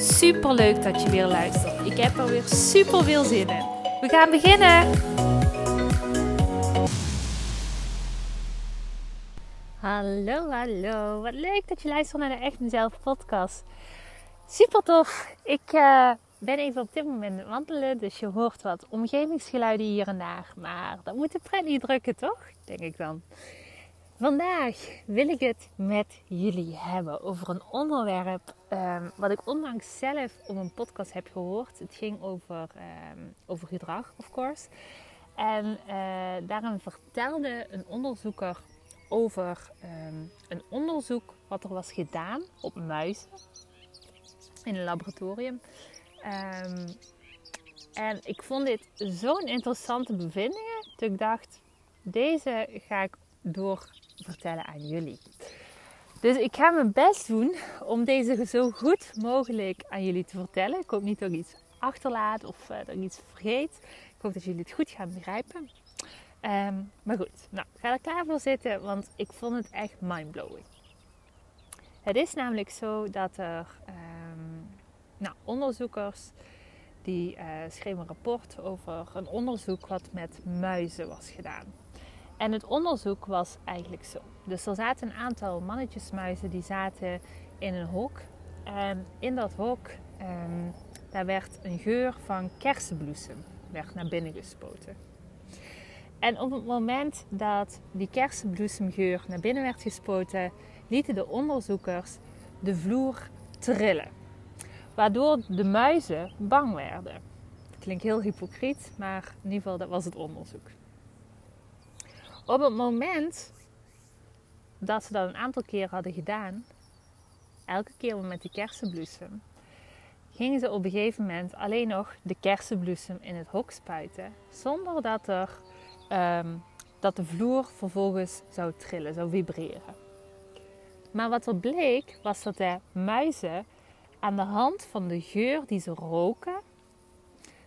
Super leuk dat je weer luistert. Ik heb er weer super veel zin in. We gaan beginnen. Hallo, hallo. Wat leuk dat je luistert naar de Echt Mezelf podcast. Super tof. Ik uh, ben even op dit moment wandelen, dus je hoort wat omgevingsgeluiden hier en daar. Maar dat moet de pret niet drukken, toch? Denk ik dan. Vandaag wil ik het met jullie hebben over een onderwerp um, wat ik onlangs zelf op een podcast heb gehoord. Het ging over, um, over gedrag, of course. En uh, daarin vertelde een onderzoeker over um, een onderzoek wat er was gedaan op muizen in een laboratorium. en ik vond dit zo'n interessante bevindingen dat ik dacht, deze ga ik door vertellen aan jullie. Dus ik ga mijn best doen om deze zo goed mogelijk aan jullie te vertellen. Ik hoop niet dat ik iets achterlaat of uh, dat ik iets vergeet. Ik hoop dat jullie het goed gaan begrijpen. Um, maar goed, nou, ga er klaar voor zitten, want ik vond het echt mindblowing. Het is namelijk zo dat er um, nou, onderzoekers die uh, schreven een rapport over een onderzoek wat met muizen was gedaan. En het onderzoek was eigenlijk zo. Dus er zaten een aantal mannetjesmuizen die zaten in een hok. En in dat hok, um, daar werd een geur van kersenbloesem naar binnen gespoten. En op het moment dat die kersenbloesemgeur naar binnen werd gespoten, lieten de onderzoekers de vloer trillen. Waardoor de muizen bang werden. Klinkt heel hypocriet, maar in ieder geval dat was het onderzoek. Op het moment dat ze dat een aantal keer hadden gedaan, elke keer met die kersenbloesem, gingen ze op een gegeven moment alleen nog de kersenbloesem in het hok spuiten, zonder dat, er, um, dat de vloer vervolgens zou trillen, zou vibreren. Maar wat er bleek, was dat de muizen aan de hand van de geur die ze roken,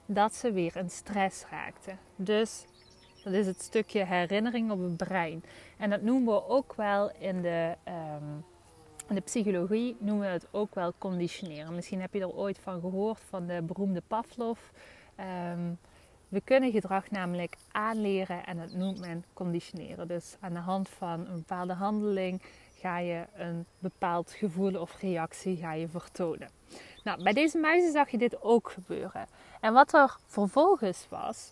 dat ze weer in stress raakten. Dus dat is het stukje herinnering op het brein. En dat noemen we ook wel in de, um, in de psychologie, noemen we het ook wel conditioneren. Misschien heb je er ooit van gehoord, van de beroemde Pavlov. Um, we kunnen gedrag namelijk aanleren en dat noemt men conditioneren. Dus aan de hand van een bepaalde handeling ga je een bepaald gevoel of reactie ga je vertonen. Nou, bij deze muizen zag je dit ook gebeuren. En wat er vervolgens was,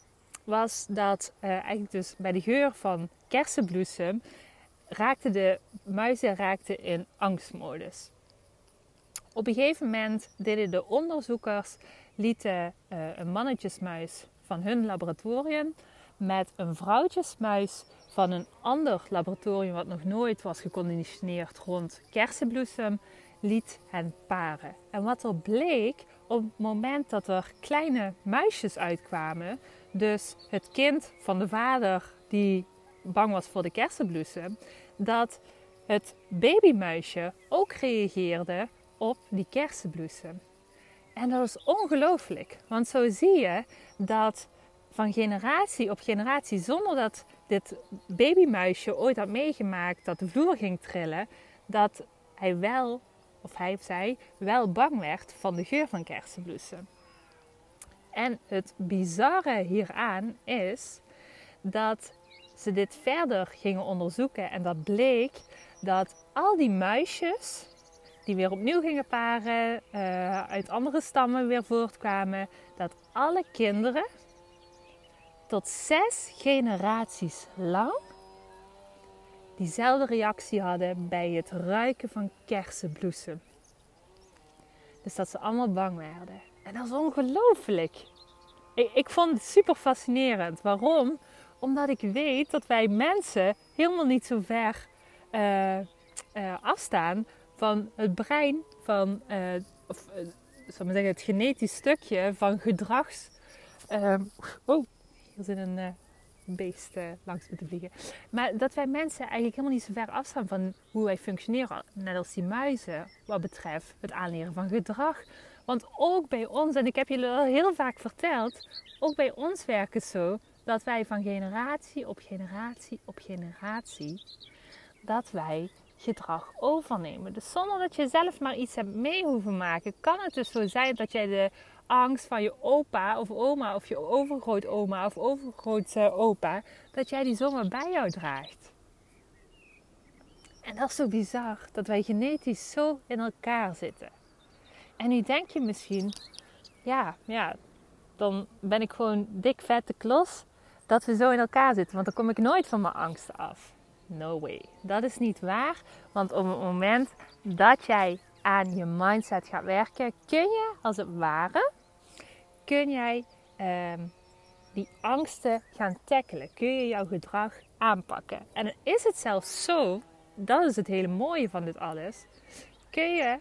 was dat uh, eigenlijk dus bij de geur van kersenbloesem raakten de muizen raakten in angstmodus. Op een gegeven moment deden de onderzoekers lieten uh, een mannetjesmuis van hun laboratorium met een vrouwtjesmuis van een ander laboratorium wat nog nooit was geconditioneerd rond kersenbloesem liet hen paren. En wat er bleek op het moment dat er kleine muisjes uitkwamen, dus het kind van de vader die bang was voor de kersenbloesem, dat het babymuisje ook reageerde op die kersenbloesem. En dat is ongelooflijk, want zo zie je dat van generatie op generatie, zonder dat dit babymuisje ooit had meegemaakt dat de vloer ging trillen, dat hij wel, of hij of zij, wel bang werd van de geur van kersenbloesem. En het bizarre hieraan is dat ze dit verder gingen onderzoeken en dat bleek dat al die muisjes die weer opnieuw gingen paren, uh, uit andere stammen weer voortkwamen, dat alle kinderen tot zes generaties lang diezelfde reactie hadden bij het ruiken van kersenbloesem. Dus dat ze allemaal bang werden. En dat is ongelooflijk. Ik, ik vond het super fascinerend. Waarom? Omdat ik weet dat wij mensen helemaal niet zo ver uh, uh, afstaan van het brein van, uh, of, maar zeggen, het genetisch stukje van gedrags. Ehm, oh, hier zit een beest langs moeten vliegen. Maar dat wij mensen eigenlijk helemaal niet zo ver afstaan van hoe wij functioneren. Net als die muizen, wat betreft het aanleren van gedrag. Want ook bij ons, en ik heb jullie al heel vaak verteld, ook bij ons werkt het zo dat wij van generatie op generatie op generatie, dat wij gedrag overnemen. Dus zonder dat je zelf maar iets hebt mee hoeven maken, kan het dus zo zijn dat jij de angst van je opa of oma of je overgrootoma of overgrootopa, dat jij die zomaar bij jou draagt. En dat is zo bizar, dat wij genetisch zo in elkaar zitten. En nu denk je misschien, ja, ja, dan ben ik gewoon dik vette klos dat we zo in elkaar zitten. Want dan kom ik nooit van mijn angsten af. No way. Dat is niet waar. Want op het moment dat jij aan je mindset gaat werken, kun je als het ware, kun jij ehm, die angsten gaan tackelen. Kun je jouw gedrag aanpakken. En is het zelfs zo, dat is het hele mooie van dit alles. Kun je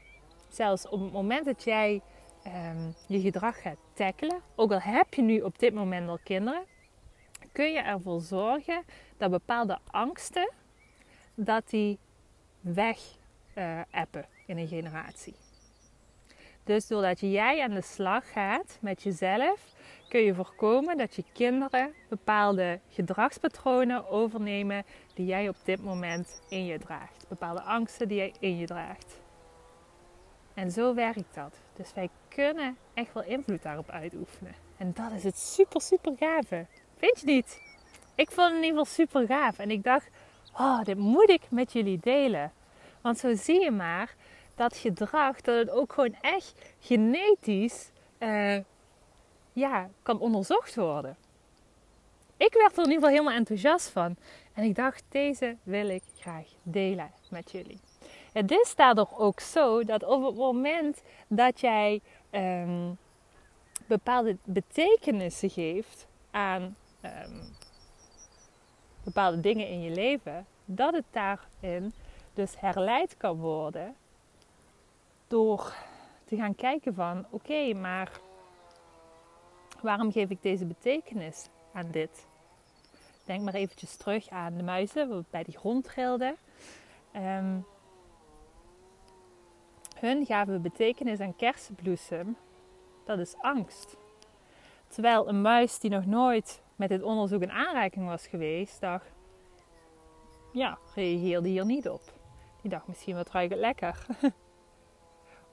zelfs op het moment dat jij ehm, je gedrag gaat tackelen, ook al heb je nu op dit moment al kinderen, kun je ervoor zorgen dat bepaalde angsten dat die weg uh, in een generatie. Dus doordat jij aan de slag gaat met jezelf, kun je voorkomen dat je kinderen bepaalde gedragspatronen overnemen die jij op dit moment in je draagt. Bepaalde angsten die jij in je draagt. En zo werkt dat. Dus wij kunnen echt wel invloed daarop uitoefenen. En dat is het super, super gave. Vind je niet? Ik vond het in ieder geval super gaaf. En ik dacht, oh, dit moet ik met jullie delen. Want zo zie je maar dat gedrag, dat het ook gewoon echt genetisch uh, ja, kan onderzocht worden. Ik werd er in ieder geval helemaal enthousiast van. En ik dacht, deze wil ik graag delen met jullie. Het is daardoor ook zo dat op het moment dat jij um, bepaalde betekenissen geeft aan um, bepaalde dingen in je leven, dat het daarin dus herleid kan worden door te gaan kijken van oké, maar waarom geef ik deze betekenis aan dit? Denk maar eventjes terug aan de muizen bij die grond trilden. Um, hun gaven betekenis aan kersenbloesem. Dat is angst. Terwijl een muis die nog nooit met dit onderzoek in aanraking was geweest, dacht, ja, reageerde hier niet op. Die dacht misschien wat ruikt het lekker.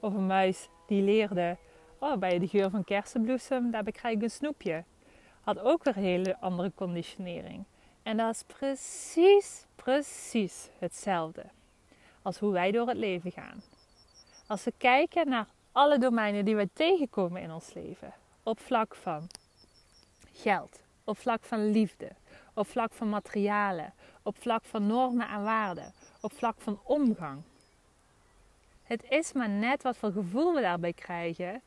of een muis die leerde, oh, bij de geur van kersenbloesem, daar krijg ik een snoepje. Had ook weer een hele andere conditionering. En dat is precies, precies hetzelfde als hoe wij door het leven gaan. Als we kijken naar alle domeinen die we tegenkomen in ons leven, op vlak van geld, op vlak van liefde, op vlak van materialen, op vlak van normen en waarden, op vlak van omgang. Het is maar net wat voor gevoel we daarbij krijgen.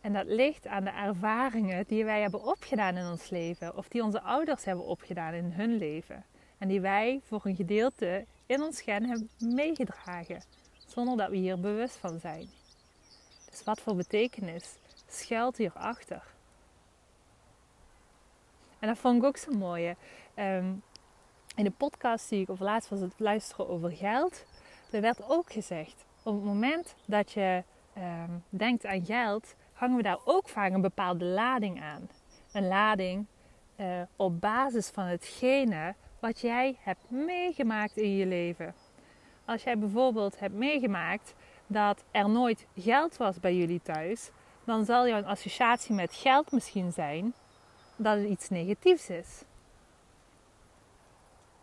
En dat ligt aan de ervaringen die wij hebben opgedaan in ons leven, of die onze ouders hebben opgedaan in hun leven. En die wij voor een gedeelte in ons gen hebben meegedragen, zonder dat we hier bewust van zijn. Dus wat voor betekenis schuilt hierachter? En dat vond ik ook zo mooi. Ehm, in de podcast die ik over laatst was het luisteren over geld. Er werd ook gezegd, op het moment dat je ehm, denkt aan geld, hangen we daar ook vaak een bepaalde lading aan. Een lading uh, op basis van hetgene wat jij hebt meegemaakt in je leven. Als jij bijvoorbeeld hebt meegemaakt dat er nooit geld was bij jullie thuis, dan zal jouw associatie met geld misschien zijn dat het iets negatiefs is.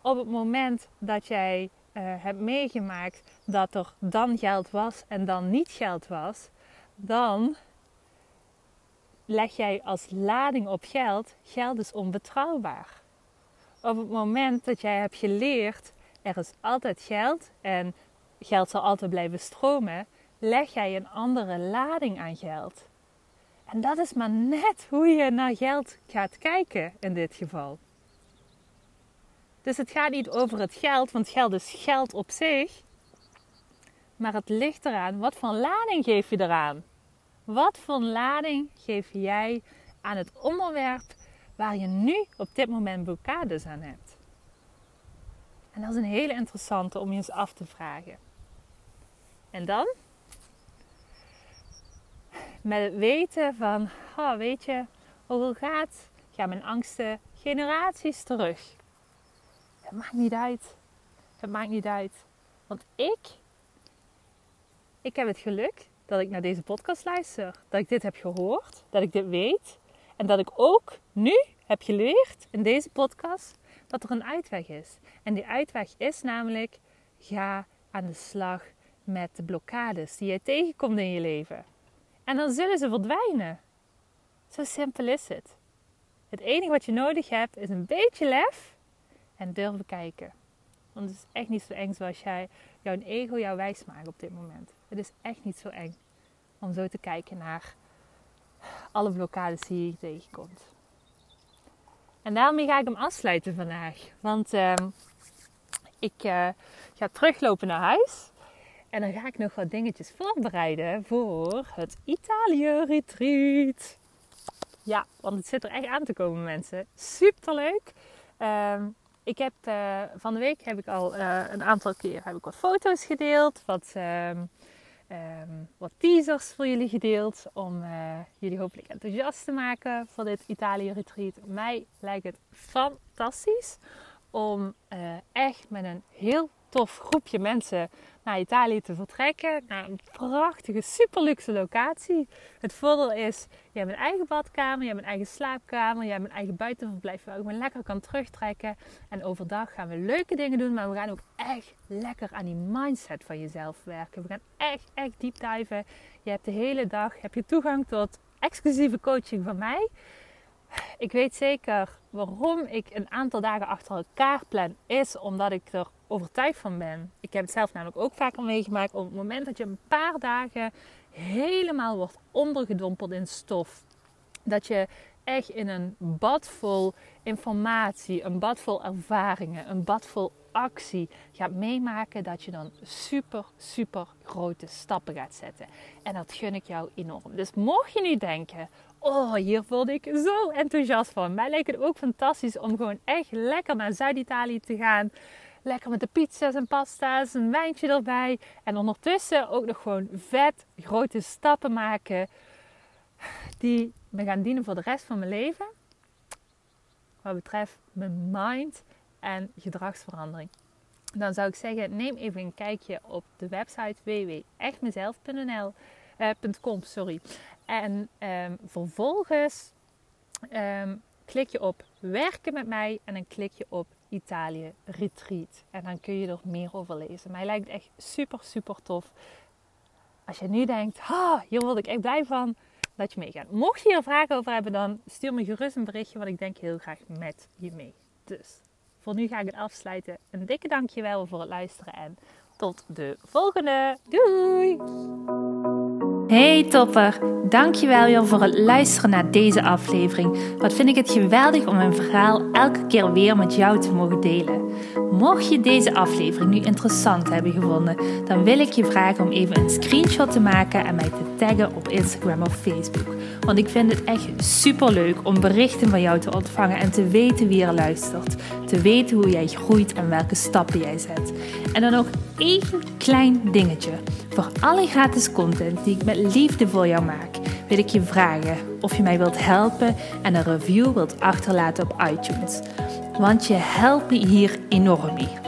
Op het moment dat jij uh, hebt meegemaakt dat er dan geld was en dan niet geld was, dan leg jij als lading op geld, geld is onbetrouwbaar. Op het moment dat jij hebt geleerd, er is altijd geld en geld zal altijd blijven stromen, leg jij een andere lading aan geld. En dat is maar net hoe je naar geld gaat kijken in dit geval. Dus het gaat niet over het geld, want geld is geld op zich. Maar het ligt eraan, wat voor lading geef je eraan? Wat voor lading geef jij aan het onderwerp waar je nu op dit moment blokkades aan hebt? En dat is een hele interessante om je eens af te vragen. En dan met het weten van, oh, weet je, hoe gaat, gaan mijn angsten generaties terug. Het maakt niet uit. Het maakt niet uit. Want ik, ik heb het geluk dat ik naar deze podcast luister. Dat ik dit heb gehoord, dat ik dit weet. En dat ik ook nu heb geleerd in deze podcast dat er een uitweg is. En die uitweg is namelijk: ga aan de slag met de blokkades die je tegenkomt in je leven. En dan zullen ze verdwijnen. Zo simpel is het. Het enige wat je nodig hebt is een beetje lef en durven kijken. Want het is echt niet zo eng zoals jij jouw ego jou wijs maakt op dit moment. Het is echt niet zo eng om zo te kijken naar alle blokkades die je tegenkomt. En daarmee ga ik hem afsluiten vandaag. Want ehm, ik uh, ga teruglopen naar huis. En dan ga ik nog wat dingetjes voorbereiden voor het Italië Retreat. Ja, want het zit er echt aan te komen mensen. Super leuk. Ehm, ik heb uh, van de week heb ik al uh, een aantal keer heb ik wat foto's gedeeld, wat, um, um, wat teasers voor jullie gedeeld om uh, jullie hopelijk enthousiast te maken voor dit Italië retreat. Mij lijkt het fantastisch om echt met een heel tof groepje mensen Italië te vertrekken. Naar een prachtige, super luxe locatie. Het voordeel is, je hebt een eigen badkamer, je hebt een eigen slaapkamer, je hebt een eigen buitenverblijf waar je ook lekker kan terugtrekken. En overdag gaan we leuke dingen doen, maar we gaan ook echt lekker aan die mindset van jezelf werken. We gaan echt, echt deep diven. Je hebt de hele dag heb je toegang tot exclusieve coaching van mij. Ik weet zeker waarom ik een aantal dagen achter elkaar plan, is omdat ik er overtuigd van ben. Ik heb het zelf namelijk ook vaak al meegemaakt. Op het moment dat je een paar dagen helemaal wordt ondergedompeld in stof. Dat je echt in een bad vol informatie, een bad vol ervaringen, een bad vol actie gaat meemaken, dat je dan super, super grote stappen gaat zetten. En dat gun ik jou enorm. Dus mocht je nu denken, oh, hier word ik zo enthousiast van. Mij lijkt het ook fantastisch om gewoon echt lekker naar Zuid-Italië te gaan. Lekker met de pizza's en pasta's, een wijntje erbij. En ondertussen ook nog gewoon vet grote stappen maken. Die me gaan dienen voor de rest van mijn leven. Wat betreft mijn mind en gedragsverandering. Dan zou ik zeggen, neem even een kijkje op de website www.echtmezelf.nl uh, sorry. En um, vervolgens um, klik je op werken met mij en dan klik je op Italië Retreat. En dan kun je er meer over lezen. Mij lijkt echt super, super tof. Als je nu denkt, ah, hier word ik echt blij van dat je meegaat. Mocht je hier vragen over hebben, dan stuur me gerust een berichtje, want ik denk heel graag met je mee. Dus voor nu ga ik het afsluiten. Een dikke dankjewel voor het luisteren en tot de volgende. Doei! Hey topper, dankjewel weer voor het luisteren naar deze aflevering. Wat vind ik het geweldig om mijn verhaal elke keer weer met jou te mogen delen. Mocht je deze aflevering nu interessant hebben gevonden, dan wil ik je vragen om even een screenshot te maken en mij te taggen op Instagram of Facebook. Want ik vind het echt super leuk om berichten van jou te ontvangen en te weten wie er luistert. Te weten hoe jij groeit en welke stappen jij zet. En dan nog één klein dingetje. Voor alle gratis content die ik met liefde voor jou maak, wil ik je vragen of je mij wilt helpen en een review wilt achterlaten op iTunes. Want je helpt me hier enorm mee.